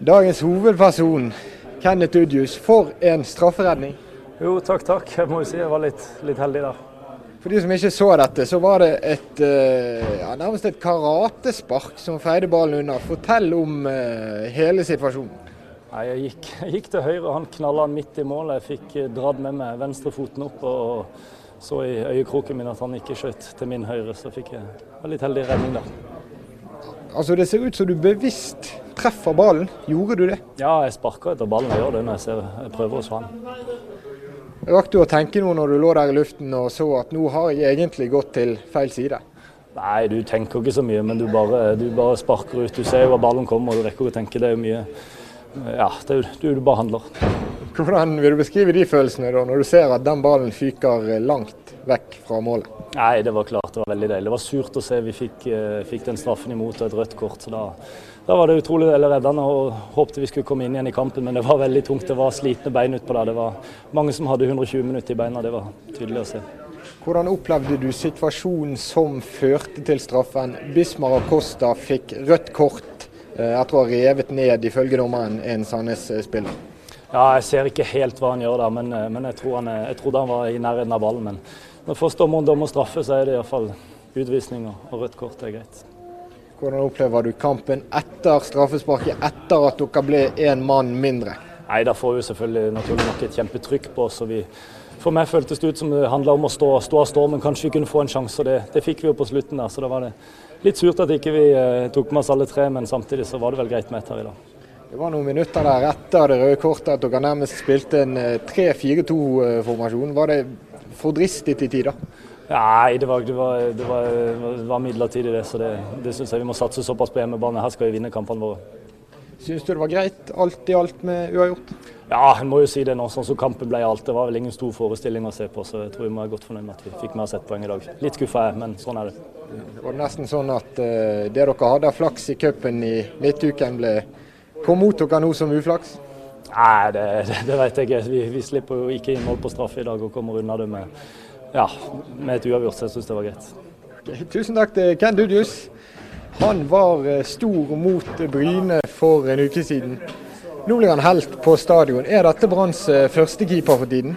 Dagens hovedperson, Kenneth Udjus, for en strafferedning. Jo, takk, takk. Jeg må jo si jeg var litt, litt heldig der. For de som ikke så dette, så var det et, eh, ja, nærmest et karatespark som feide ballen unna. Fortell om uh, hele situasjonen. Nei, jeg gikk, jeg gikk til høyre, han knalla midt i målet. Jeg fikk eh, dratt med meg venstrefoten opp og så i øyekroken min at han ikke skjøt til min høyre. Så fikk jeg en litt heldig redning der. Altså Det ser ut som du bevisst treffer ballen. Gjorde du det? Ja, jeg sparker etter ballen. Jeg gjør det når jeg, ser, jeg prøver å slå den. Rakk du å tenke noe når du lå der i luften og så at nå har jeg egentlig gått til feil side? Nei, du tenker ikke så mye, men du bare, du bare sparker ut. Du ser jo hvor ballen kommer og du rekker å tenke. Det er jo mye Ja, det er jo du, du bare. Hvordan vil du beskrive de følelsene da, når du ser at den ballen fyker langt vekk fra målet? Nei, det var klart det var veldig deilig. Det var surt å se vi fikk, eh, fikk den straffen imot og et rødt kort. så da, da var det utrolig reddende og håpte vi skulle komme inn igjen i kampen, men det var veldig tungt. Det var slitne bein utpå der. Det var mange som hadde 120 minutter i beina, det var tydelig å se. Hvordan opplevde du situasjonen som førte til straffen? Bismar Acosta fikk rødt kort eh, etter å ha revet ned, ifølge dommeren, en Sandnes-spiller. Ja, Jeg ser ikke helt hva han gjør der, men, eh, men jeg, tror han, jeg trodde han var i nærheten av ballen. Men når først dommeren dømmer straffe, så er det iallfall utvisning og rødt kort. Det er greit. Hvordan opplever du kampen etter straffesparket, etter at dere ble én mann mindre? Nei, Da får vi selvfølgelig naturlig nok et kjempetrykk på oss. og vi for meg føltes det ut som det handla om å stå, stå av stormen, kanskje vi kunne få en sjanse. og det, det, fikk vi jo på slutten. der, så da var det litt surt at ikke vi eh, tok med oss alle tre, men samtidig så var det vel greit med ett her i dag. Det var noen minutter der etter det røde kortet at dere nærmest spilte en 3-4-2-formasjon. Var det for dristig til tider? Nei, det var, det, var, det, var, det var, midlertidig, det. Så det, det syns jeg vi må satse såpass på hjemmebane. Her skal vi vinne kampene våre. Syns du det var greit alt i alt med uavgjort? Ja, en må jo si det nå. Sånn som kampen ble alt. Det var vel ingen stor forestilling å se på, så jeg tror vi må være godt fornøyd med at vi fikk med oss ett poeng i dag. Litt skuffa jeg, men sånn er det. Det var nesten sånn at uh, det dere hadde av flaks i cupen i midtuken, ble kom mot dere nå som uflaks? Nei, det, det, det vet jeg ikke. Vi, vi, slipper jo ikke inn mål på straffe i dag og kommer unna det med, ja, med et uavgjort, så jeg syns det var greit. Okay, tusen takk til Ken Dudius. Han var eh, stor mot Bryne for en uke siden. Nå blir han helt på stadion. Er dette Branns første keeper for tiden?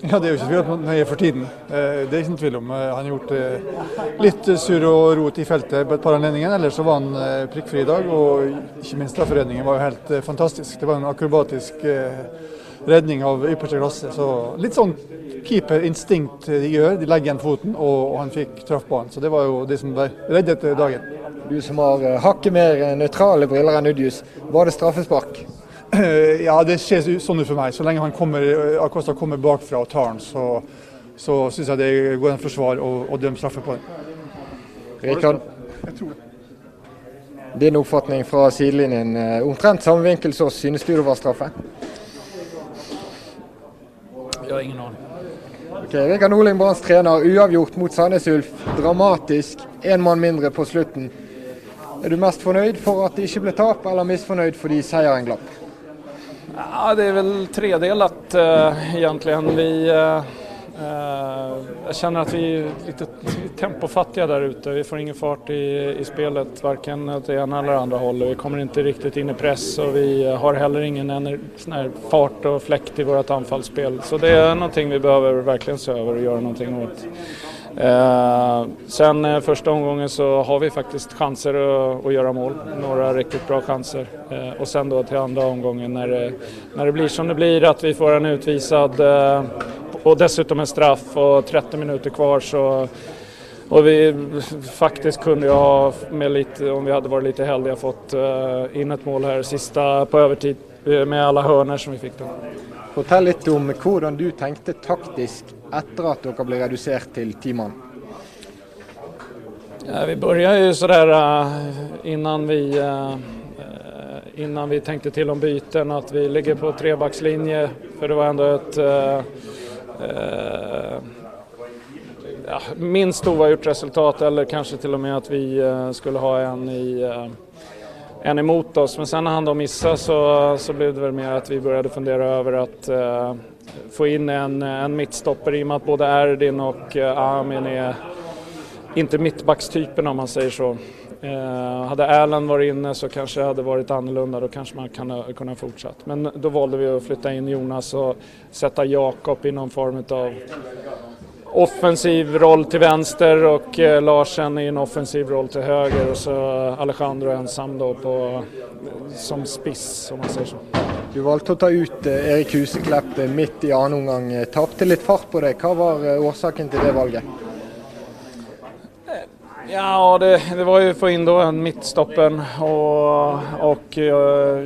Ja, Det er jo ikke tvil om han er for tiden. Eh, det er ikke tvil om. Han har gjort litt surr og rot i feltet på et par anledninger. Ellers så var han prikkfri i dag, og ikke minst strafferedningen var jo helt fantastisk. Det var en akrobatisk redning av ypperste klasse. Så litt sånn keeperinstinkt de gjør. De legger igjen foten, og han fikk traff ballen. Så det var jo det som reddet dagen. Du som har eh, hakket mer nøytrale briller enn Udjus, var det straffespark? Ja, det ser sånn ut for meg. Så lenge han kommer, Acosta kommer bakfra og tar den, så, så syns jeg det går an forsvar å, å dømme straffe på den. Rikard? Din oppfatning fra sidelinjen. Eh, omtrent samme vinkel så synes du det var straffe? Jeg har ingen aning. Ok, Rikard Norling, Branns trener. Uavgjort mot Sandnes Ulf. Dramatisk. Én mann mindre på slutten. Er du mest fornøyd for at det ikke ble tap, eller misfornøyd fordi seieren glapp? Ja, det er vel tredelat uh, egentlig. Vi, uh, uh, jeg kjenner at vi er litt tempofattige der ute. Vi får ingen fart i, i spelet, verken til ene eller andre holdet. Vi kommer ikke riktig inn i press og vi har heller ingen fart og flekt i vårt anfallsspill. Så det er noe vi behøver virkelig se over og gjøre noe åt. Eh, sen eh, första omgången så har vi faktiskt chanser att, att göra mål, några riktigt bra chanser. Eh, och sen då till andra omgången när det, blir som det blir, att vi får en utvisad eh, och dessutom en straff och 30 minuter kvar så och vi faktiskt kunde ju ha, med lite, om vi hade varit lite heldiga, fått uh, in et mål her sista på övertid eh, med alle høner som vi fikk da. Fortell litt om hvordan du tenkte taktisk etter at dere ble redusert til ti mann? Ja, vi började jo uh, innan vi uh, innan vi tenkte til om byten at vi ligger på trebackslinje For det var ändå et ja, minst oavgjort resultat eller kanske till och med att vi skulle ha en i en emot oss. Men sen när han då missade så, så blev det väl mer att vi började fundera över att uh, få in en, en mittstopper i och med att både Erdin och Amin är inte mittbackstypen om man säger så. Eh, hadde Erland vært inne så kanskje det hadde vært annorlunda, Da kanskje man kan kunne fortsatt. Men da valgte vi å flytte inn Jonas og sette Jakob i noen form av offensiv roll til vänster og eh, Larsen i en offensiv roll til höger og så Alejandro ensam då på, som spiss om man säger så. Du valgte å ta ut eh, Erik Huseklepp eh, midt i annen omgang. Eh, tapte litt fart på det. Hva var eh, årsaken til det valget? Ja, det, det var ju få in då en mittstoppen och, och eh,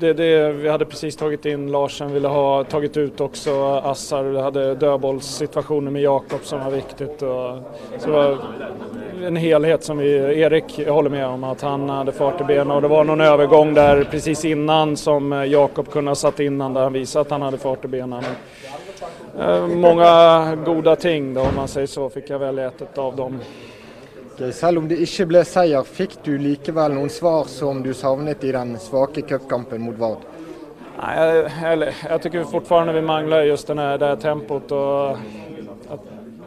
det, det, vi hade precis tagit in Larsen, ville ha tagit ut också Assar. Vi hade dödbollssituationer med Jakob som var viktigt. Och, så det var en helhet som vi, Erik håller med om att han hade fart i benen och det var någon övergång där precis innan som Jakob kunde ha satt innan där han visade att han hade fart i benen. Eh, Många goda ting då om man säger så, fick jag välja ett av dem. Selv om det ikke ble seier, fikk du likevel noen svar som du savnet i den svake cupkampen mot Vard? Nei, jeg, jeg jag tycker fortfarande vi mangler just denne, det tempoet og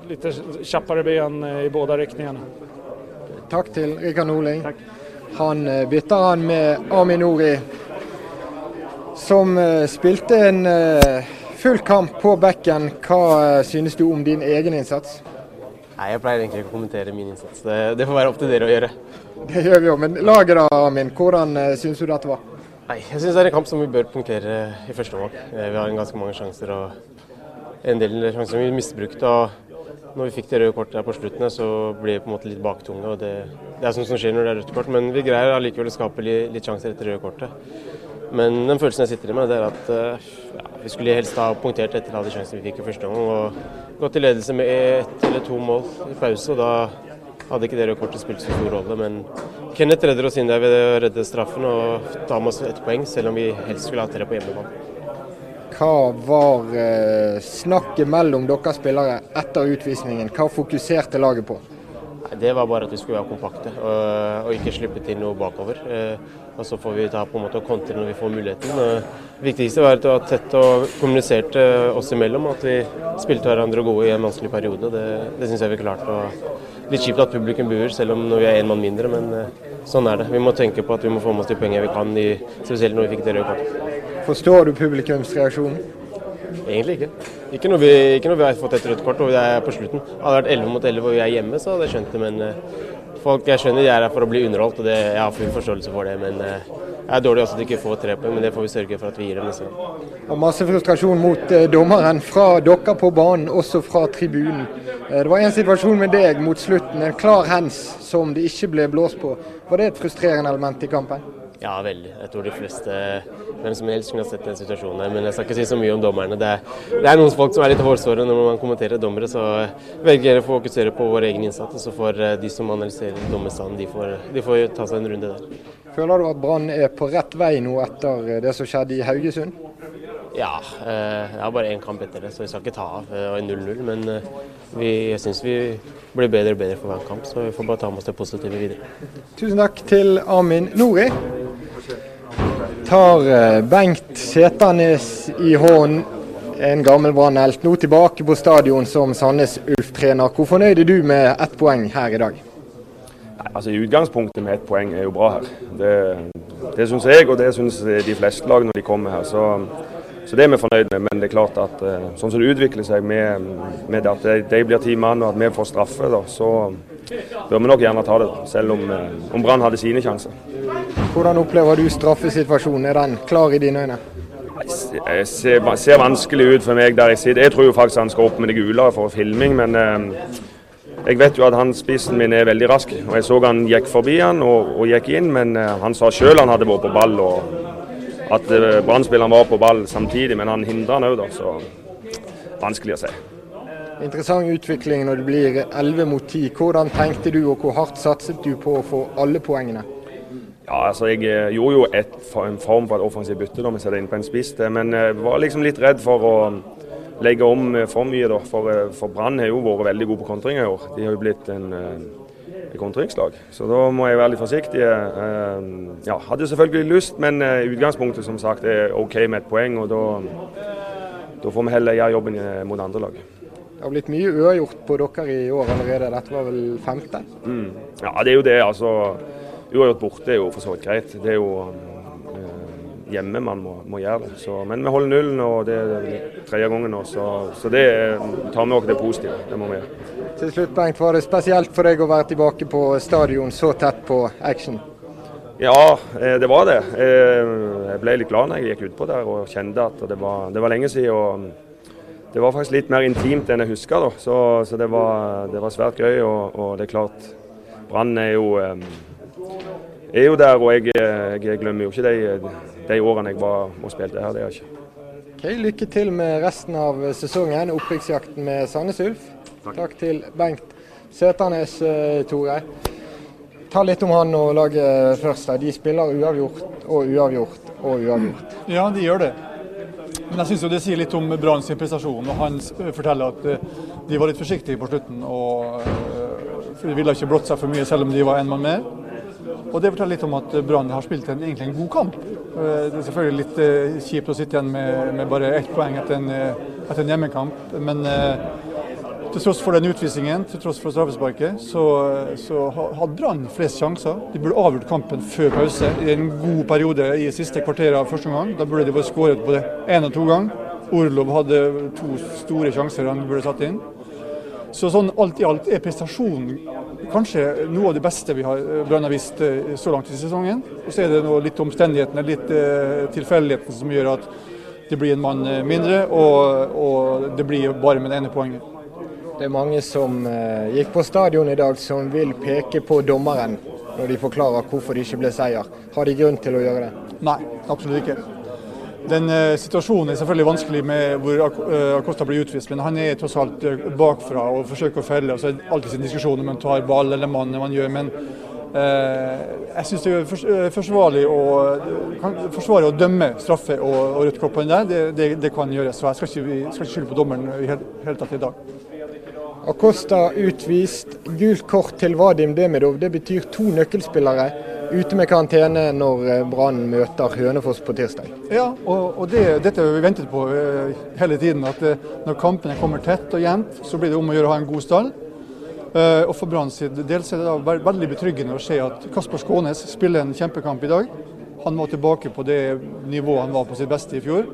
litt kjappere ben i begge riktningarna. Takk til Rikard Norling. Han eh, bytter han med Amin Nori, som eh, spilte en eh, full kamp på bekken. Hva eh, synes du om din egen innsats? Nei, Jeg pleier egentlig ikke å kommentere min innsats. Det, det får være opp til dere å gjøre. Det gjør vi jo, men laget da, Amin. Hvordan eh, synes du dette var? Nei, Jeg syns det er en kamp som vi bør punktere i første omgang. Eh, Vi har en ganske mange sjanser og en del sjanser vi misbrukte. og Når vi fikk det røde kortet her på slutten, så ble vi på en måte litt baktunge. og Det, det er sånt som skjer når det er rødt kort, men vi greier allikevel å skape litt, litt sjanser etter røde kortet. Men den følelsen jeg sitter med, det er at eh, ja, vi skulle helst ha punktert etter alle sjansene vi fikk i første omgang. og Gått i ledelse med ett eller to mål i pause, og da hadde ikke det røde spilt så stor rolle. Men Kenneth redder oss inn der ved å redde straffen og ta med oss ett poeng, selv om vi helst skulle ha tre på hjemmebane. Hva var eh, snakket mellom dere spillere etter utvisningen? Hva fokuserte laget på? Det var bare at vi skulle være kompakte og, og ikke slippe til noe bakover. Eh, og Så får vi ta på en måte og kontre når vi får muligheten. Eh, Det viktigste var at det var tett og kommuniserte oss imellom. At vi spilte hverandre gode i en vanskelig periode. Det, det syns jeg vi klarte. Og litt kjipt at publikum buer, selv om vi er én mann mindre. Men eh, sånn er det. Vi må tenke på at vi må få med oss de poengene vi kan, i, spesielt når vi fikk det røde kortet. Forstår du publikumsreaksjonen? Egentlig ikke. Ikke når vi, ikke når vi har fått et rødt kort og vi er på slutten. Hadde det vært 11 mot 11 og vi er hjemme, så hadde jeg skjønt det. Men eh, folk, jeg skjønner de er her for å bli underholdt, og det, jeg har full forståelse for det. Men eh, jeg er dårlig også at de ikke får tre poeng, men det får vi sørge for at vi gir dem neste gang. Masse frustrasjon mot eh, dommeren fra dere på banen, også fra tribunen. Det var en situasjon med deg mot slutten, en klar hands som det ikke ble blåst på. Var det et frustrerende element i kampen? Ja, veldig. Jeg tror de fleste, hvem som helst kunne ha sett den situasjonen her. Men jeg skal ikke si så mye om dommerne. Det er, det er noen folk som er litt hårsåre når man kommenterer dommere, så velger jeg å fokusere på vår egen innsats. Og så får eh, de som analyserer dommerstanden, de får, de får ta seg en runde der. Føler du at Brann er på rett vei nå etter eh, det som skjedde i Haugesund? Ja, eh, jeg har bare én kamp etter det, så vi skal ikke ta av. Det var 0-0. Men vi, jeg syns vi blir bedre og bedre for hver kamp, så vi får bare ta med oss det positive videre. Tusen takk til Amin Nori. Tar eh, Bengt Setanes i hånden, en gammel Brann-helt, nå tilbake på stadion som Sandnes Ulf-trener. Hvor fornøyd er du med ett poeng her i dag? Altså I utgangspunktet med ett poeng er jo bra her. Det, det syns jeg, og det syns de fleste lag når de kommer her. Så, så det er vi fornøyd med. Men det er klart at eh, sånn som det utvikler seg med, med at de blir ti mann og at vi får straffe, da, så bør vi nok gjerne ta det. Selv om, eh, om Brann hadde sine sjanser. Hvordan opplever du straffesituasjonen? Er den klar i dine øyne? Det ser, ser vanskelig ut for meg der jeg sitter. Jeg tror jo faktisk han skal opp med det gule for filming, men eh, jeg vet jo at han spissen min er veldig rask. og Jeg så han gikk forbi han og, og gikk inn, men eh, han sa sjøl han hadde vært på ball. og At eh, Brann-spilleren var på ball samtidig, men han hindra han òg, da. Så vanskelig å si. Interessant utvikling når det blir 11 mot 10. Hvordan tenkte du, og hvor hardt satset du på å få alle poengene? Ja, altså Jeg eh, gjorde jo et, en form for et offensivt bytte da vi satte inn på en spiss, men jeg var liksom litt redd for å legge om eh, for mye. da, For, eh, for Brann har jo vært veldig gode på kontringer i år. De har jo blitt en, eh, kontringslag. Så da må jeg være litt forsiktig. Eh, Ja, hadde selvfølgelig lyst, men eh, utgangspunktet som sagt er OK med et poeng. og da, da får vi heller gjøre jobben eh, mot andre lag. Det har blitt mye uavgjort på dere i år allerede. Dette var vel femte? Mm. Ja, det er jo det. altså Uavgjort borte er jo for så vidt greit. Det er jo øh, hjemme man må, må gjøre det. Så, men vi holder nullen, og det er tredje gangen nå. Så, så det tar vi òg det positive. Det må vi gjøre. Til slutt, Bengt, var det spesielt for deg å være tilbake på stadion så tett på action? Ja, eh, det var det. Eh, jeg ble litt glad når jeg gikk utpå der og kjente at det var, det var lenge siden. og Det var faktisk litt mer intimt enn jeg husker. Da. Så, så det, var, det, var, svært gøy. Og, og det er klart, Brann er jo, eh, er jo der, og jeg, jeg, glemmer jo ikke de, de årene jeg var og spilte her. det er ikke. Okay, lykke til med resten av sesongen, opprykksjakten med Sandnes Ulf. Takk. Takk til Bengt Søternes, Tore. Ta litt om han og laget først. De spiller uavgjort og uavgjort og uavgjort. Ja, de gjør det. Men jeg syns det sier litt om Brann sin prestasjon. og Han forteller at eh, de var litt forsiktige på slutten. og eh, De ville ikke blått seg for mye selv om de var en mann mer. Og Det forteller litt om at Brann har spilt en, egentlig en god kamp. Eh, det er selvfølgelig litt kjipt å sitte igjen med, med bare ett poeng etter en, etter en hjemmekamp. men til tross for den utvisningen, til tross for straffesparket, så, så hadde Brann flest sjanser. De burde avgjort kampen før pause i en god periode i siste kvarter av første omgang. Da burde de vært skåret både én og to ganger. Orlov hadde to store sjanser han burde satt inn. Så sånn alt i alt er prestasjonen kanskje noe av det beste vi har Brann har vist eh, så langt i sesongen. Og så er det litt omstendighetene, litt uh, tilfeldighetene som gjør at det blir en mann eh, mindre, og, og det blir bare med det ene poenget. Det er mange som gikk på stadion i dag som vil peke på dommeren når de forklarer hvorfor det ikke ble seier. Har de grunn til å gjøre det? Nei, absolutt ikke. Den uh, Situasjonen er selvfølgelig vanskelig med hvor uh, Acosta blir utvist, men han er tross alt bakfra og forsøker å felle. og så er det alltid en diskusjon om man tar ball eller mann. man gjør, men jeg syns det er forsvarlig å, forsvarlig å dømme straffe og, og rødt kort på den der. Det, det, det, kan gjøres. så Jeg skal ikke, skal ikke skylde på dommeren i hele tatt i dag. Acosta utvist. Gult kort til Vadim Demidov. Det betyr to nøkkelspillere ute med karantene når eh, Brann møter Hønefoss på tirsdag. Ja, og, og det, dette har vi ventet på uh, hele tiden. At uh, når kampene kommer tett og jevnt, så blir det om å gjøre å ha en god stall. Og For Brann del er det veldig betryggende å se at Kasper Skånes spiller en kjempekamp i dag. Han var tilbake på det nivået han var på sitt beste i fjor.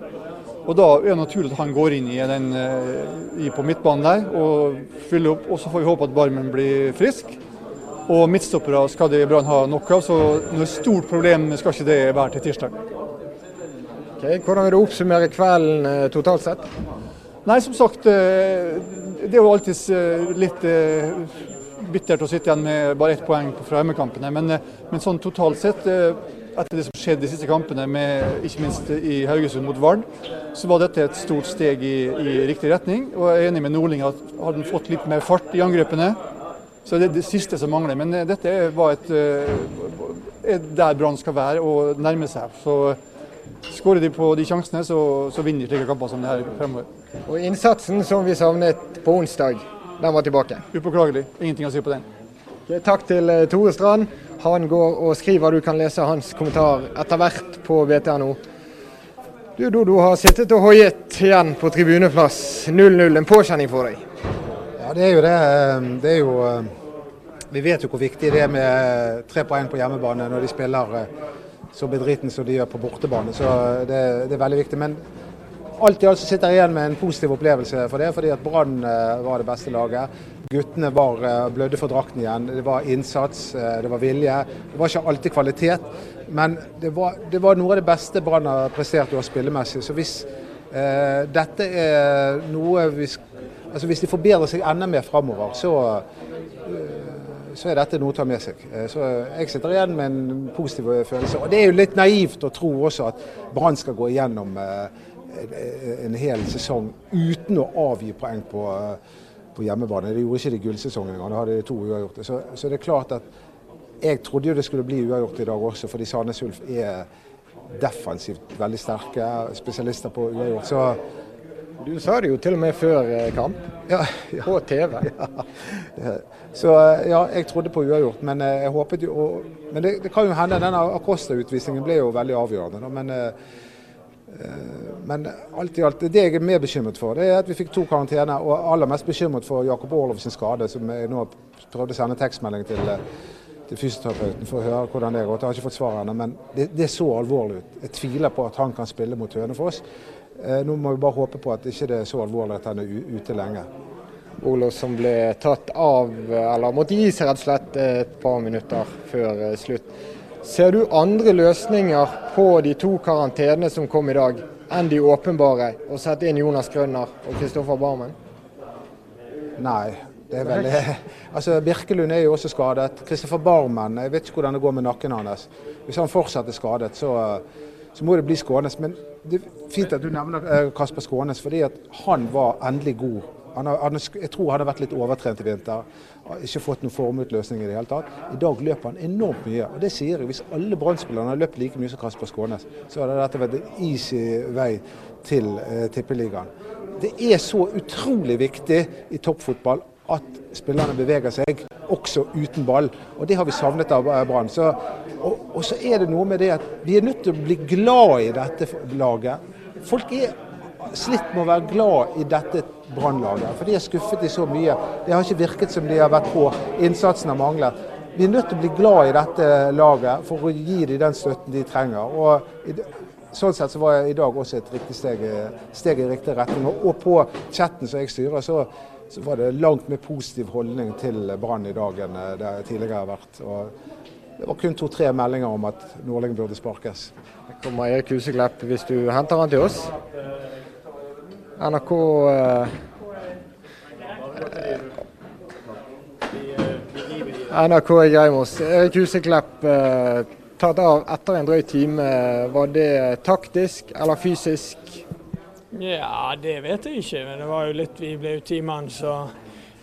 Og Da er det naturlig at han går inn i den, eh, i på midtbanen der og fyller opp. og Så får vi håpe at Barmen blir frisk. Og midtstoppere skal det Brann ha nok av, så noe stort problem skal ikke det være til tirsdag. Okay, hvordan vil du oppsummere kvelden eh, totalt sett? Nei, som sagt. Eh, det er jo alltid litt bittert å sitte igjen med bare ett poeng fra hjemmekampene. Men, men sånn totalt sett etter det som skjedde de siste kampene, med, ikke minst i Haugesund mot Vard, så var dette et stort steg i, i riktig retning. Og jeg er enig med Nordling at hadde han fått litt mer fart i angrepene, så det er det siste som mangler. Men eh, dette var et, et eh, der Brann skal være og nærme seg. Så skårer de på de sjansene, så, så vinner de slike kamper som det her fremover. Og innsatsen som vi savnet på onsdag, den var tilbake? Upåklagelig. Ingenting å si på den. Okay, takk til eh, Tore Strand. Han går og skriver, du kan lese hans kommentar etter hvert på BTNO. Du Dodo har sittet og hoiet igjen på tribuneplass. 0-0, en påkjenning for deg? Ja, det er jo det. Det er jo eh, Vi vet jo hvor viktig det er med tre poeng på hjemmebane når de spiller eh, så bedriten som de gjør på bortebane. Så det, det er veldig viktig. Men alt i alt sitter jeg igjen med en positiv opplevelse for det, fordi at Brann eh, var det beste laget. Guttene var eh, blødde for drakten igjen. Det var innsats, eh, det var vilje. Det var ikke alltid kvalitet, men det var, det var noe av det beste Brann har prestert i år spillemessig. Så hvis eh, dette er noe vi, altså Hvis de forbedrer seg enda mer framover, så, eh, så er dette noe å ta med seg. Så Jeg sitter igjen med en positiv følelse. Og Det er jo litt naivt å tro også at Brann skal gå igjennom en hel sesong uten å avgi poeng på på hjemmebane. Det gjorde ikke de gullsesongen engang, da hadde de to uavgjorte. Så, så, det er klart at jeg trodde jo det skulle bli uavgjort i dag også, fordi Sandnes Ulf er defensivt veldig sterke spesialister på uavgjort. Så du sa det jo til og med før eh, kamp, ja, ja, på TV. Ja. Så ja, jeg trodde på uavgjort, men eh, jeg håpet jo Men det, det kan jo hende denne Acosta-utvisningen ble jo veldig avgjørende. Men eh, Men alt i alt, det jeg er mer bekymret for, det er at vi fikk to karantene. Og aller mest bekymret for Jakob Orlov sin skade, som jeg nå prøvde å sende tekstmelding til, til fysioterapeuten for å høre hvordan det går. Jeg har ikke fått svar ennå, men det, det, så alvorlig ut. Jeg tviler på at han kan spille mot Hønefoss. Nå må vi bare håpe på at ikke det er så alvorlig at han er ute lenge. Olof som ble tatt av, eller måtte gi seg rett og slett et par minutter før slutt. Ser du andre løsninger på de to karantenene som kom i dag, enn de åpenbare? Å sette inn Jonas Grønner og Kristoffer Barmen? Nei. det er veldig... Altså, Birkelund er jo også skadet. Kristoffer Barmen, jeg vet ikke hvordan det går med nakken hans. Hvis han fortsetter skadet, så, så må det bli Skånes. Men det er fint at du nevner Kasper Skånes, fordi at han var endelig god han har, han, jeg tror han har vært litt overtrent i vinter. Ikke fått noen formutløsning i det hele tatt. I dag løper han enormt mye. og det sier jeg, Hvis alle Brann-spillerne har løpt like mye som Kasper Skånes, så hadde dette vært en easy vei til eh, tippeligaen. Det er så utrolig viktig i toppfotball at spillerne beveger seg, også uten ball. Og Det har vi savnet av Brann. Og, og, så er det noe med det at vi er nødt til å bli glad i dette laget. Folk er slitt med å være glad i dette Brannlaget. For de er skuffet i så mye. Det har ikke virket som de har vært på. Innsatsen har manglet. Vi er nødt til å bli glad i dette laget for å gi dem den støtten de trenger. Og Sånn sett så var i dag også et riktig steg, steg i riktig retning. Og på chatten som jeg styrer, så, så var det langt mer positiv holdning til Brann i dag enn det tidligere har vært. Og det var kun to-tre meldinger om at Nordling burde sparkes. Det kommer Erik Huseklepp hvis du henter han til oss. NRK eh, NRK i Greimos. Erik Huseklepp eh, tatt av etter en drøy time. Var det taktisk eller fysisk? Ja, det vet jeg ikke. Men det var jo litt Vi ble jo ti mann, så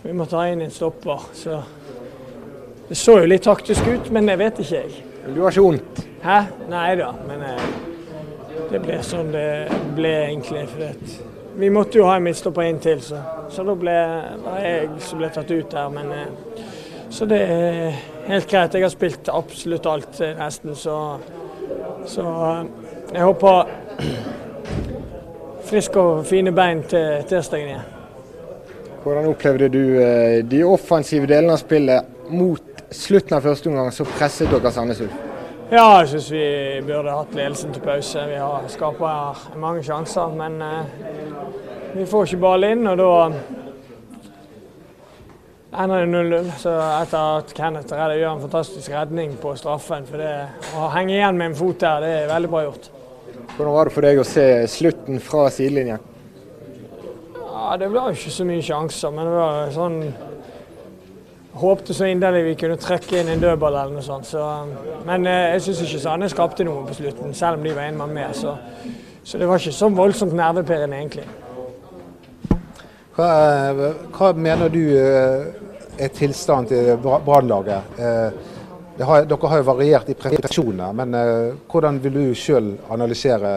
vi må ta inn en stopper. Så det så jo litt taktisk ut, men det vet ikke jeg. Du har ikke vondt? Hæ? Nei da, men eh, det ble sånn det ble egentlig. For vi måtte jo ha en midtstopper inn til, så, så da ble det jeg som ble tatt ut der. Men, eh, så det er helt greit. Jeg har spilt absolutt alt eh, nesten, så, så jeg håper friske og fine bein til tirsdagen igjen. Hvordan opplevde du de offensive delene av spillet mot slutten av første omgang, så presset dere Sandnes Ulf? Ja, jeg syns vi burde hatt ledelsen til pause. Vi har skapa mange sjanser, men uh, vi får ikke ball inn. Og da ender det 0-0. Så etter at Kenneth redder, gjør en fantastisk redning på straffen for det å henge igjen med en fot der, det er veldig bra gjort. Hvordan var det for deg å se slutten fra sidelinjen? Ja, Det ble jo ikke så mye sjanser, men det var sånn håpte så inderlig vi kunne trekke inn en dødball eller noe sånt. Så, men eh, jeg syns ikke Sandnes skapte noe på slutten, selv om de var en mann med. Så, så, det var ikke så voldsomt nervepirrende, egentlig. Hva, eh, hva, mener du eh, er tilstanden til Brannlaget? Har, dere har jo variert i prestasjoner, men hvordan vil du sjøl analysere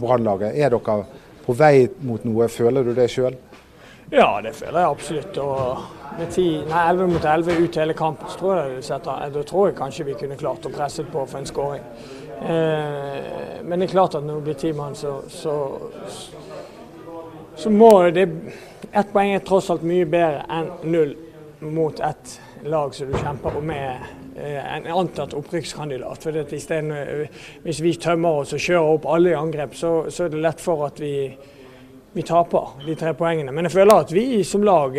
Brannlaget? Er dere på vei mot noe, føler du det sjøl? Ja, det føler jeg absolutt. Og med 10, nei, 11 mot 11 ut hele kampen, så tror jeg, setter, da tror jeg kanskje vi kunne klart å presse på for en skåring. Eh, men det er klart at når det blir ti mann, så, så, så, må det Ett poeng er tross alt mye bedre enn null mot ett lag som du kjemper med eh, en antatt opprykkskandidat. For hvis, den, hvis vi tømmer oss og kjører opp alle i angrep, så, så er det lett for at vi vi taper de tre poengene. Men jeg føler at vi som lag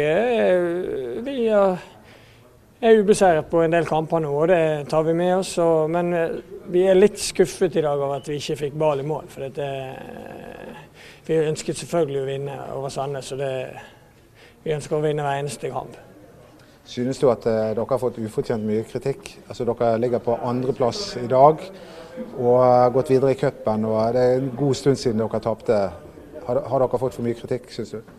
vi er ubeseiret på en del kamper nå, og det tar vi med oss. men eh, vi er litt skuffet i dag over at vi ikke fikk ball i mål. For dette, vi ønsket selvfølgelig å vinne over Sandnes, og det, vi ønsker å vinne hver eneste kamp. Synes du at uh, dere har fått ufortjent mye kritikk? Altså Dere ligger på andreplass i dag og har gått videre i cupen. Det er en god stund siden dere tapte har, har dere fått for mye kritikk, synes du?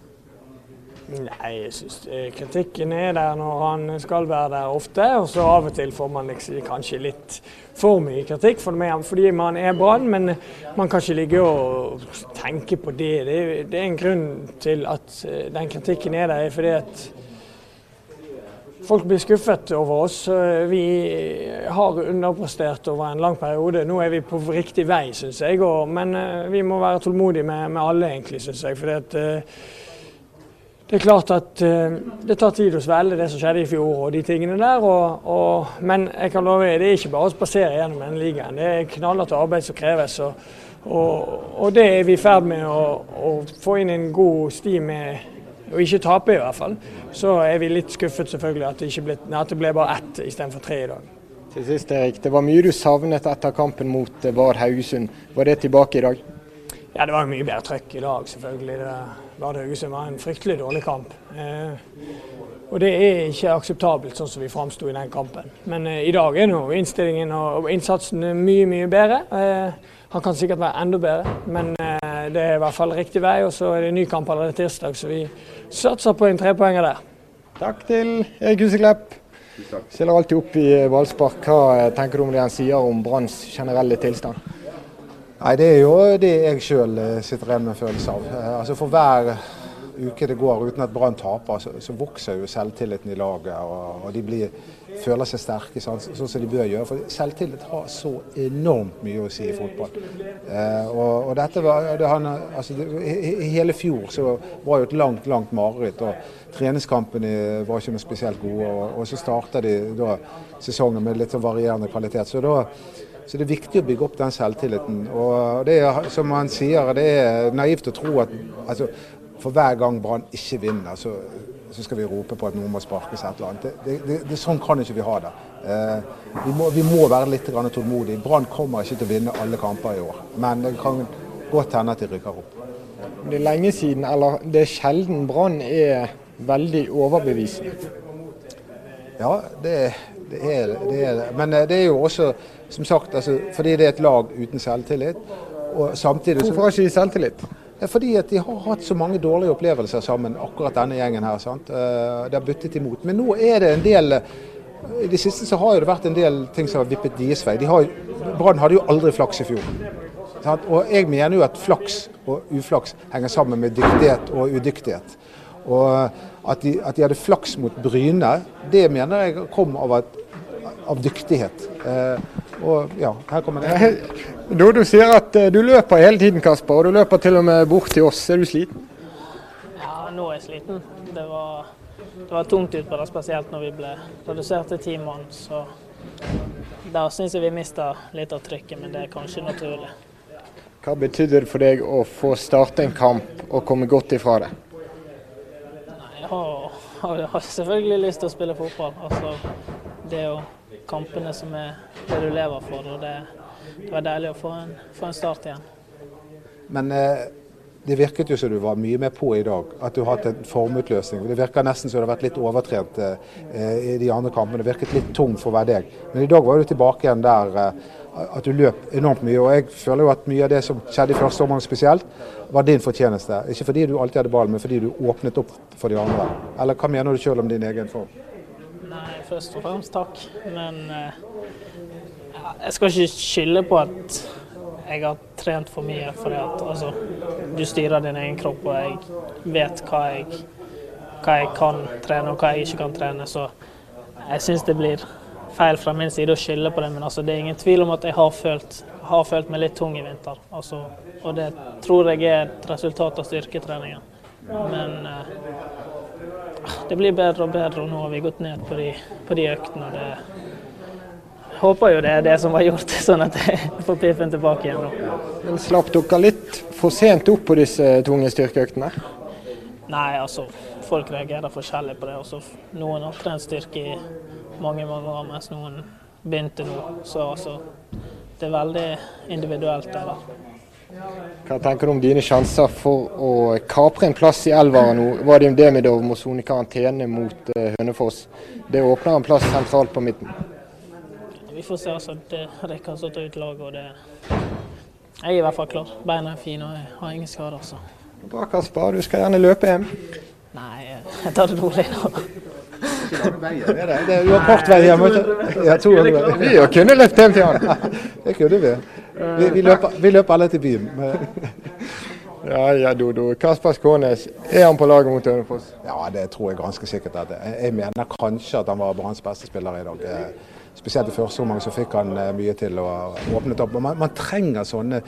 Nei, jeg syns eh, kritikken er der når han skal være der ofte. Og så av og til får man liksom, kanskje litt for mye kritikk for meg, fordi man er Brann, men man kan ikke ligge og tenke på det. Det det er en grunn til at eh, den kritikken er der, fordi at folk blir skuffet over oss. Vi har underprestert over en lang periode. Nå er vi på riktig vei, syns jeg. men vi må være tålmodige med, med alle, egentlig, syns jeg. Fordi at, det er klart at det tar tid å svelge det som skjedde i fjor og de tingene der. Og, og, men jeg kan love, det er ikke bare å spasere gjennom denne ligaen. Det er knallhardt arbeid som kreves. Og, og, og, det er vi i ferd med å, å, få inn en god sti med å ikke tape, i hvert fall. Så er vi litt skuffet selvfølgelig at det, ble, at det ble bare ett istedenfor tre i dag. Til sist, Erik. Det var mye du savnet etter kampen mot Var Haugesund. Var det tilbake i dag? Ja, det var mye bedre trøkk i dag, selvfølgelig. Vard Haugesund var en fryktelig dårlig kamp. Eh, og det er ikke akseptabelt sånn som vi framsto i den kampen. Men eh, i dag er nå innstillingen og innsatsen mye, mye bedre. Eh, han kan sikkert være enda bedre, men eh, det er i hvert fall riktig vei. Og så er det ny kamp allerede tirsdag, så vi satser på en trepoenger der. Takk til Erik Huseklepp. Stiller alltid opp i ballspark. Hva tenker du om det han sier om Branns generelle tilstand? Nei, Det er jo det jeg sjøl eh, sitter igjen med følelse av. Eh, altså For hver uke det går uten at Brann taper, så, så, vokser jo selvtilliten i laget. Og, og de blir, føler seg sterke, sånn, sånn, som de bør gjøre. For selvtillit har så enormt mye å si i fotball. Eh, og, og, dette var, det, han, altså, det, hele fjor så var jo et langt, langt mareritt. og Treningskampene var ikke noe spesielt gode. Og, og så starta de da sesongen med litt sånn varierende kvalitet. så da så det er viktig å bygge opp den selvtilliten. Og det er, som han sier, det er naivt å tro at altså, for hver gang Brann ikke vinner, så, så, skal vi rope på at noen må sparkes et eller annet. Det, det, det, sånn kan ikke vi ha det. Eh, vi, må, vi, må, være litt tålmodige. Brann kommer ikke til å vinne alle kamper i år, men det kan godt hende at de rykker opp. Det er lenge siden, eller det er sjelden Brann er veldig overbevisende. Ja, det, det er det. Men eh, det er jo også som sagt, altså, fordi det er et lag uten selvtillit. Og samtidig Hvorfor har ikke de selvtillit? Fordi at de har hatt så mange dårlige opplevelser sammen, akkurat denne gjengen her. sant? Eh, det har byttet imot. Men nå er det en del I det siste så har det vært en del ting som har vippet deres vei. Brann hadde jo aldri flaks i fjor. Sant? Og jeg mener jo at flaks og uflaks henger sammen med dyktighet og udyktighet. Og at de, at de hadde flaks mot Bryne, det mener jeg kom av, at, av dyktighet. Eh, og ja, her kommer det. Da du sier at eh, du løper hele tiden, Kasper, og du løper til og med bort til oss. Er du sliten? Ja, nå er jeg sliten. Det var, det var tungt utpå det, spesielt når vi ble redusert til ti mann. Så der syns jeg vi mista litt av trykket, men det er kanskje naturlig. Hva betydde det for deg å få starte en kamp og komme godt ifra det? Nei, jeg har, har, har selvfølgelig lyst til å spille fotball. Altså, det å kampene som er det du lever for. og Det, det var deilig å få en, få en start igjen. Men eh, det virket jo som du var mye mer på i dag. At du har hatt en formutløsning. Det virker nesten som du har vært litt overtrent eh, i de andre kampene. Det virket litt tung for å være deg. Men i dag var du tilbake igjen der eh, at du løp enormt mye. Og jeg føler jo at mye av det som skjedde i første omgang spesielt, var din fortjeneste. Ikke fordi du alltid hadde ballen, men fordi du åpnet opp for de andre. Eller hva mener du sjøl om din egen form? Nei, først og fremst takk. Men eh, jeg skal ikke skylde på at jeg har trent for mye. For at, altså, du styrer din egen kropp, og jeg vet hva jeg, hva jeg kan trene og hva jeg ikke kan trene. Så jeg syns det blir feil fra min side å skylde på det. Men altså, det er ingen tvil om at jeg har følt, har følt meg litt tung i vinter. Altså, og det tror jeg er et resultat av styrketreningen. Men eh, det blir bedre og bedre, og nå har vi gått ned på de, på de øktene. og det håper jo det er det som var gjort sånn at jeg får piffen tilbake igjen nå. Men Slapp dere litt for sent opp på disse tunge styrkeøktene? Nei, altså folk reagerer forskjellig på det. Også, noen har trent styrke i mange mange år, mens noen begynte nå. Så altså, det er veldig individuelt. Der, der. Hva tenker du om dine sjanser for å kapre en plass i elveren nå? Vadim det Demidov må sone karantene mot uh, Hønefoss. Det åpner en plass sentralt på midten. Vi får se. altså. Det rekker kan stå ut laget. og det... Jeg er i hvert fall klar. Beina er fine og jeg har ingen skader. Så. Bra, Kasper. Du skal gjerne løpe hjem? Nei, jeg tar det rolig nå. Du har kort vei hjem. Vi kunne løpt hjem til han. Det kunne vi. Vi, vi, løper, vi løper alle til byen. Ja, ja, Dodo. Kasper Skånes, er han på laget mot Hønefoss? Ja, det tror jeg ganske sikkert. at Jeg mener kanskje at han var Branns beste spiller i dag. Eh, spesielt i første omgang så fikk han eh, mye til og åpnet opp. Man, man trenger sånne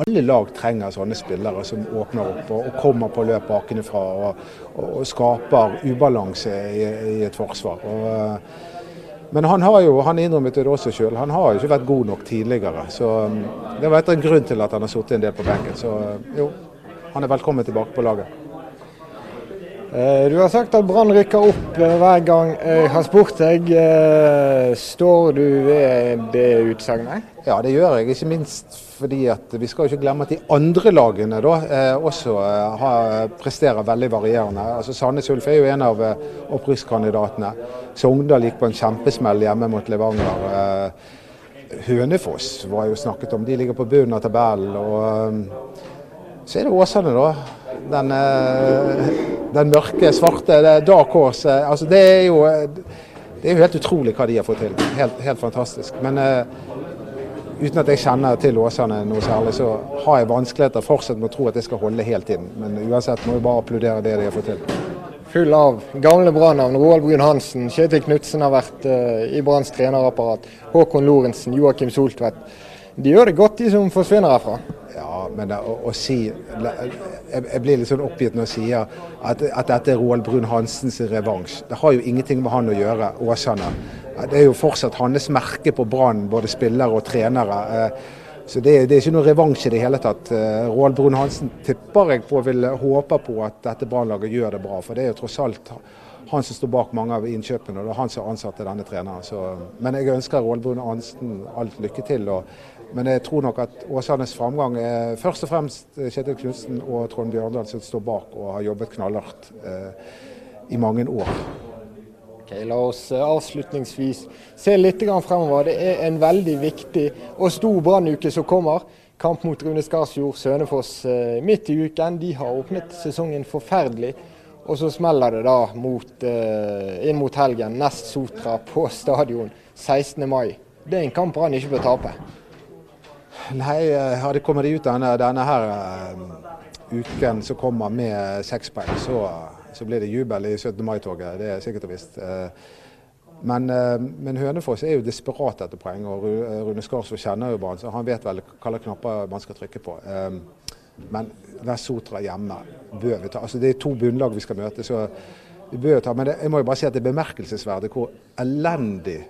alle lag trenger sånne spillere som åpner opp og, og kommer på løp bakenfra og, og, og skaper ubalanse i, i et forsvar. Og, men han har jo, han innrømmet det også sjøl, han har jo ikke vært god nok tidligere. Så um, det var etter en grunn til at han har sittet en del på benken. Så jo, han er velkommen tilbake på laget. Eh, du har sagt at Brann rykker opp eh, hver gang jeg har spurt deg. Eh, står du ved det utsagnet? Ja, det gjør jeg. Ikke minst fordi vi skal ikke glemme at de andre lagene da også har, presterer veldig varierende. Altså Sandnes Ulf er jo en av opprykkskandidatene. Sogndal gikk på en kjempesmell hjemme mot Levanger. Hønefoss var jo snakket om, de ligger på bunnen av tabellen. og Så er det Åsane, da. Den den mørke, svarte Dark Horse. Altså, det, er jo, det er jo helt utrolig hva de har fått til. Helt, helt fantastisk. Men uh, uten at jeg kjenner til Åsane noe særlig, så har jeg vanskeligheter fortsatt med å tro at det skal holde helt inn. Men uansett må vi bare applaudere det de har fått til. Full av gamle Brann-navn. Roald Brun Hansen, Kjetil Knutsen har vært uh, i Branns trenerapparat. Håkon Lorentzen, Joakim Soltvedt. De gjør det godt, de som forsvinner herfra. Ja, men å, å si jeg, blir litt sånn oppgitt når jeg sier at, at dette er Roald Brun Hansens revansj. Det har jo ingenting med han å gjøre, Åsane. Det er jo fortsatt hans merke på Brann, både spillere og trenere. Eh, så det, det, er ikke noe revansj i det hele tatt. Eh, Roald Brun Hansen tipper jeg på vil håpe på at dette Brannlaget gjør det bra. For det er jo tross alt han som står bak mange av innkjøpene, og det er han som ansatte denne treneren. Så, men jeg ønsker Roald Brun Hansen alt lykke til. Og, men jeg tror nok at Åsanes framgang er først og fremst Kjetil Knutsen og Trond Bjørndal som står bak og har jobbet knallhardt eh, i mange år. Okay, la oss eh, avslutningsvis se litt fremover. Det er en veldig viktig og stor brannuke som kommer. Kamp mot Rune Skarsfjord Sønefoss eh, midt i uken. De har åpnet sesongen forferdelig. Og så smeller det da mot, eh, inn mot helgen, nest Sotra på stadion 16. mai. Det er en kamp Brann ikke bør tape. Nei, hadde hadde kommet ut denne, denne her uh, uken som kommer med sekspoeng, så, så, blir det jubel i 17. mai-toget. Det er sikkert og visst. Uh, men, men, Hønefoss er jo desperat etter poeng, og Rune Skarsvold kjenner jo banen, så han vet vel hvilke knapper man skal trykke på. men Vest Sotra hjemme bør vi ta. Altså, det er to bunnlag vi skal møte, så vi bør ta. Men det, jeg må jo bare si at det er bemerkelsesverdig hvor elendig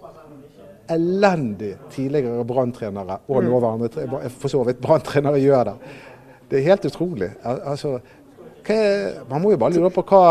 elendig tidligere branntrenere og mm. nåværende for så vidt branntrenere gjør det. Det er helt utrolig. Altså, er, man må jo bare lure på hva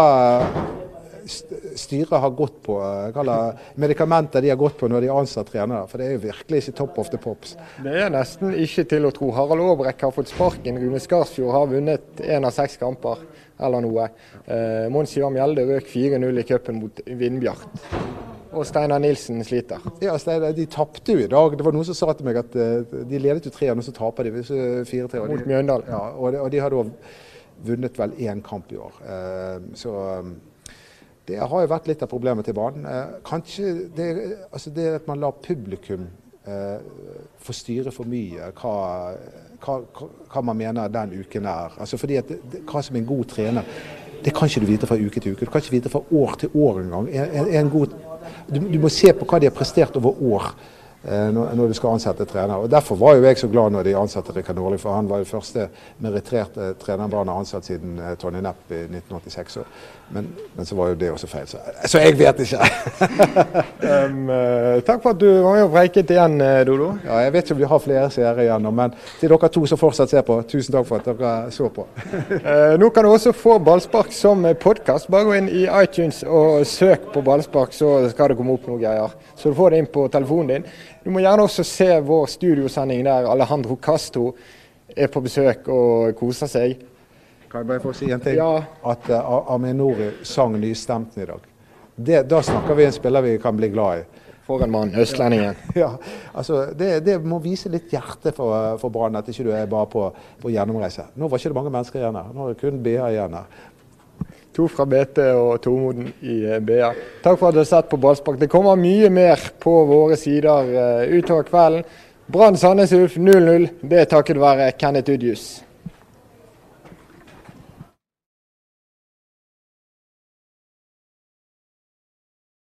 styret har gått på, hva medikamenter de har gått på når de ansatt trenere. For det er jo virkelig ikke top of the pops. Det er nesten ikke til å tro. Harald Aabrekk har fått sparken. Rune Skarsfjord har vunnet én av seks kamper eller noe. Eh, Mons Ivar Mjelde røk 4-0 i cupen mot Vindbjart. Og Steinar Nilsen sliter. Ja, Steinar, De tapte jo i dag. Det var noen som sa til meg at uh, de ledet jo 3 og så taper de 4-3. Mot Mjøndalen. Ja, og de, og de har da vunnet vel én kamp i år. Uh, så um, det har jo vært litt av problemet til banen. Kanskje det, altså det, at man lar publikum få styre for mye hva, hva, hva, man mener den uken er. Altså fordi at det, hva som er en god trener, det kan ikke du vite fra uke til uke. Du kan ikke vite fra år til år engang. En, en, en god du, du, må se på hva de har prestert over år. Eh, når, du skal ansette trener. Og Derfor var jo jeg så glad når de ansatte Rikard Nordli, for han var jo første meritterte trenerbarn ansatt siden eh, Tonje Nepp i 1986. Men, men, så var jo det også feil, så, så jeg vet ikke. um, takk for at du var med og preiket igjen, Dodo. Ja, Jeg vet ikke om vi har flere seere igjen, men til dere to som fortsatt ser på, tusen takk for at dere så på. uh, nå kan du også få Ballspark som podkast. Bare gå inn i iTunes og søk på Ballspark, så skal det komme opp noe greier. Så du får det inn på telefonen din. Du må gjerne også se vår studiosending der Alejandro Castro er på besøk og koser seg. Kan jeg bare få si en ting? Ja. At uh, Aminori sang nystemten i dag. Det, da snakker vi en spiller vi kan bli glad i. For en mann. Østlendingen. Ja, altså det, det, må vise litt hjerte for, for Brann, at ikke du er bare på, på gjennomreise. Nå var ikke det mange mennesker igjen her. Nå er det kun BA igjen her. To fra BT og Tormoden i eh, BA. Takk for at du har sett på Ballspark. Det kommer mye mer på våre sider uh, utover kvelden. Brann Sandnes Ulf 0-0. Det er takket være Kenneth Udjus.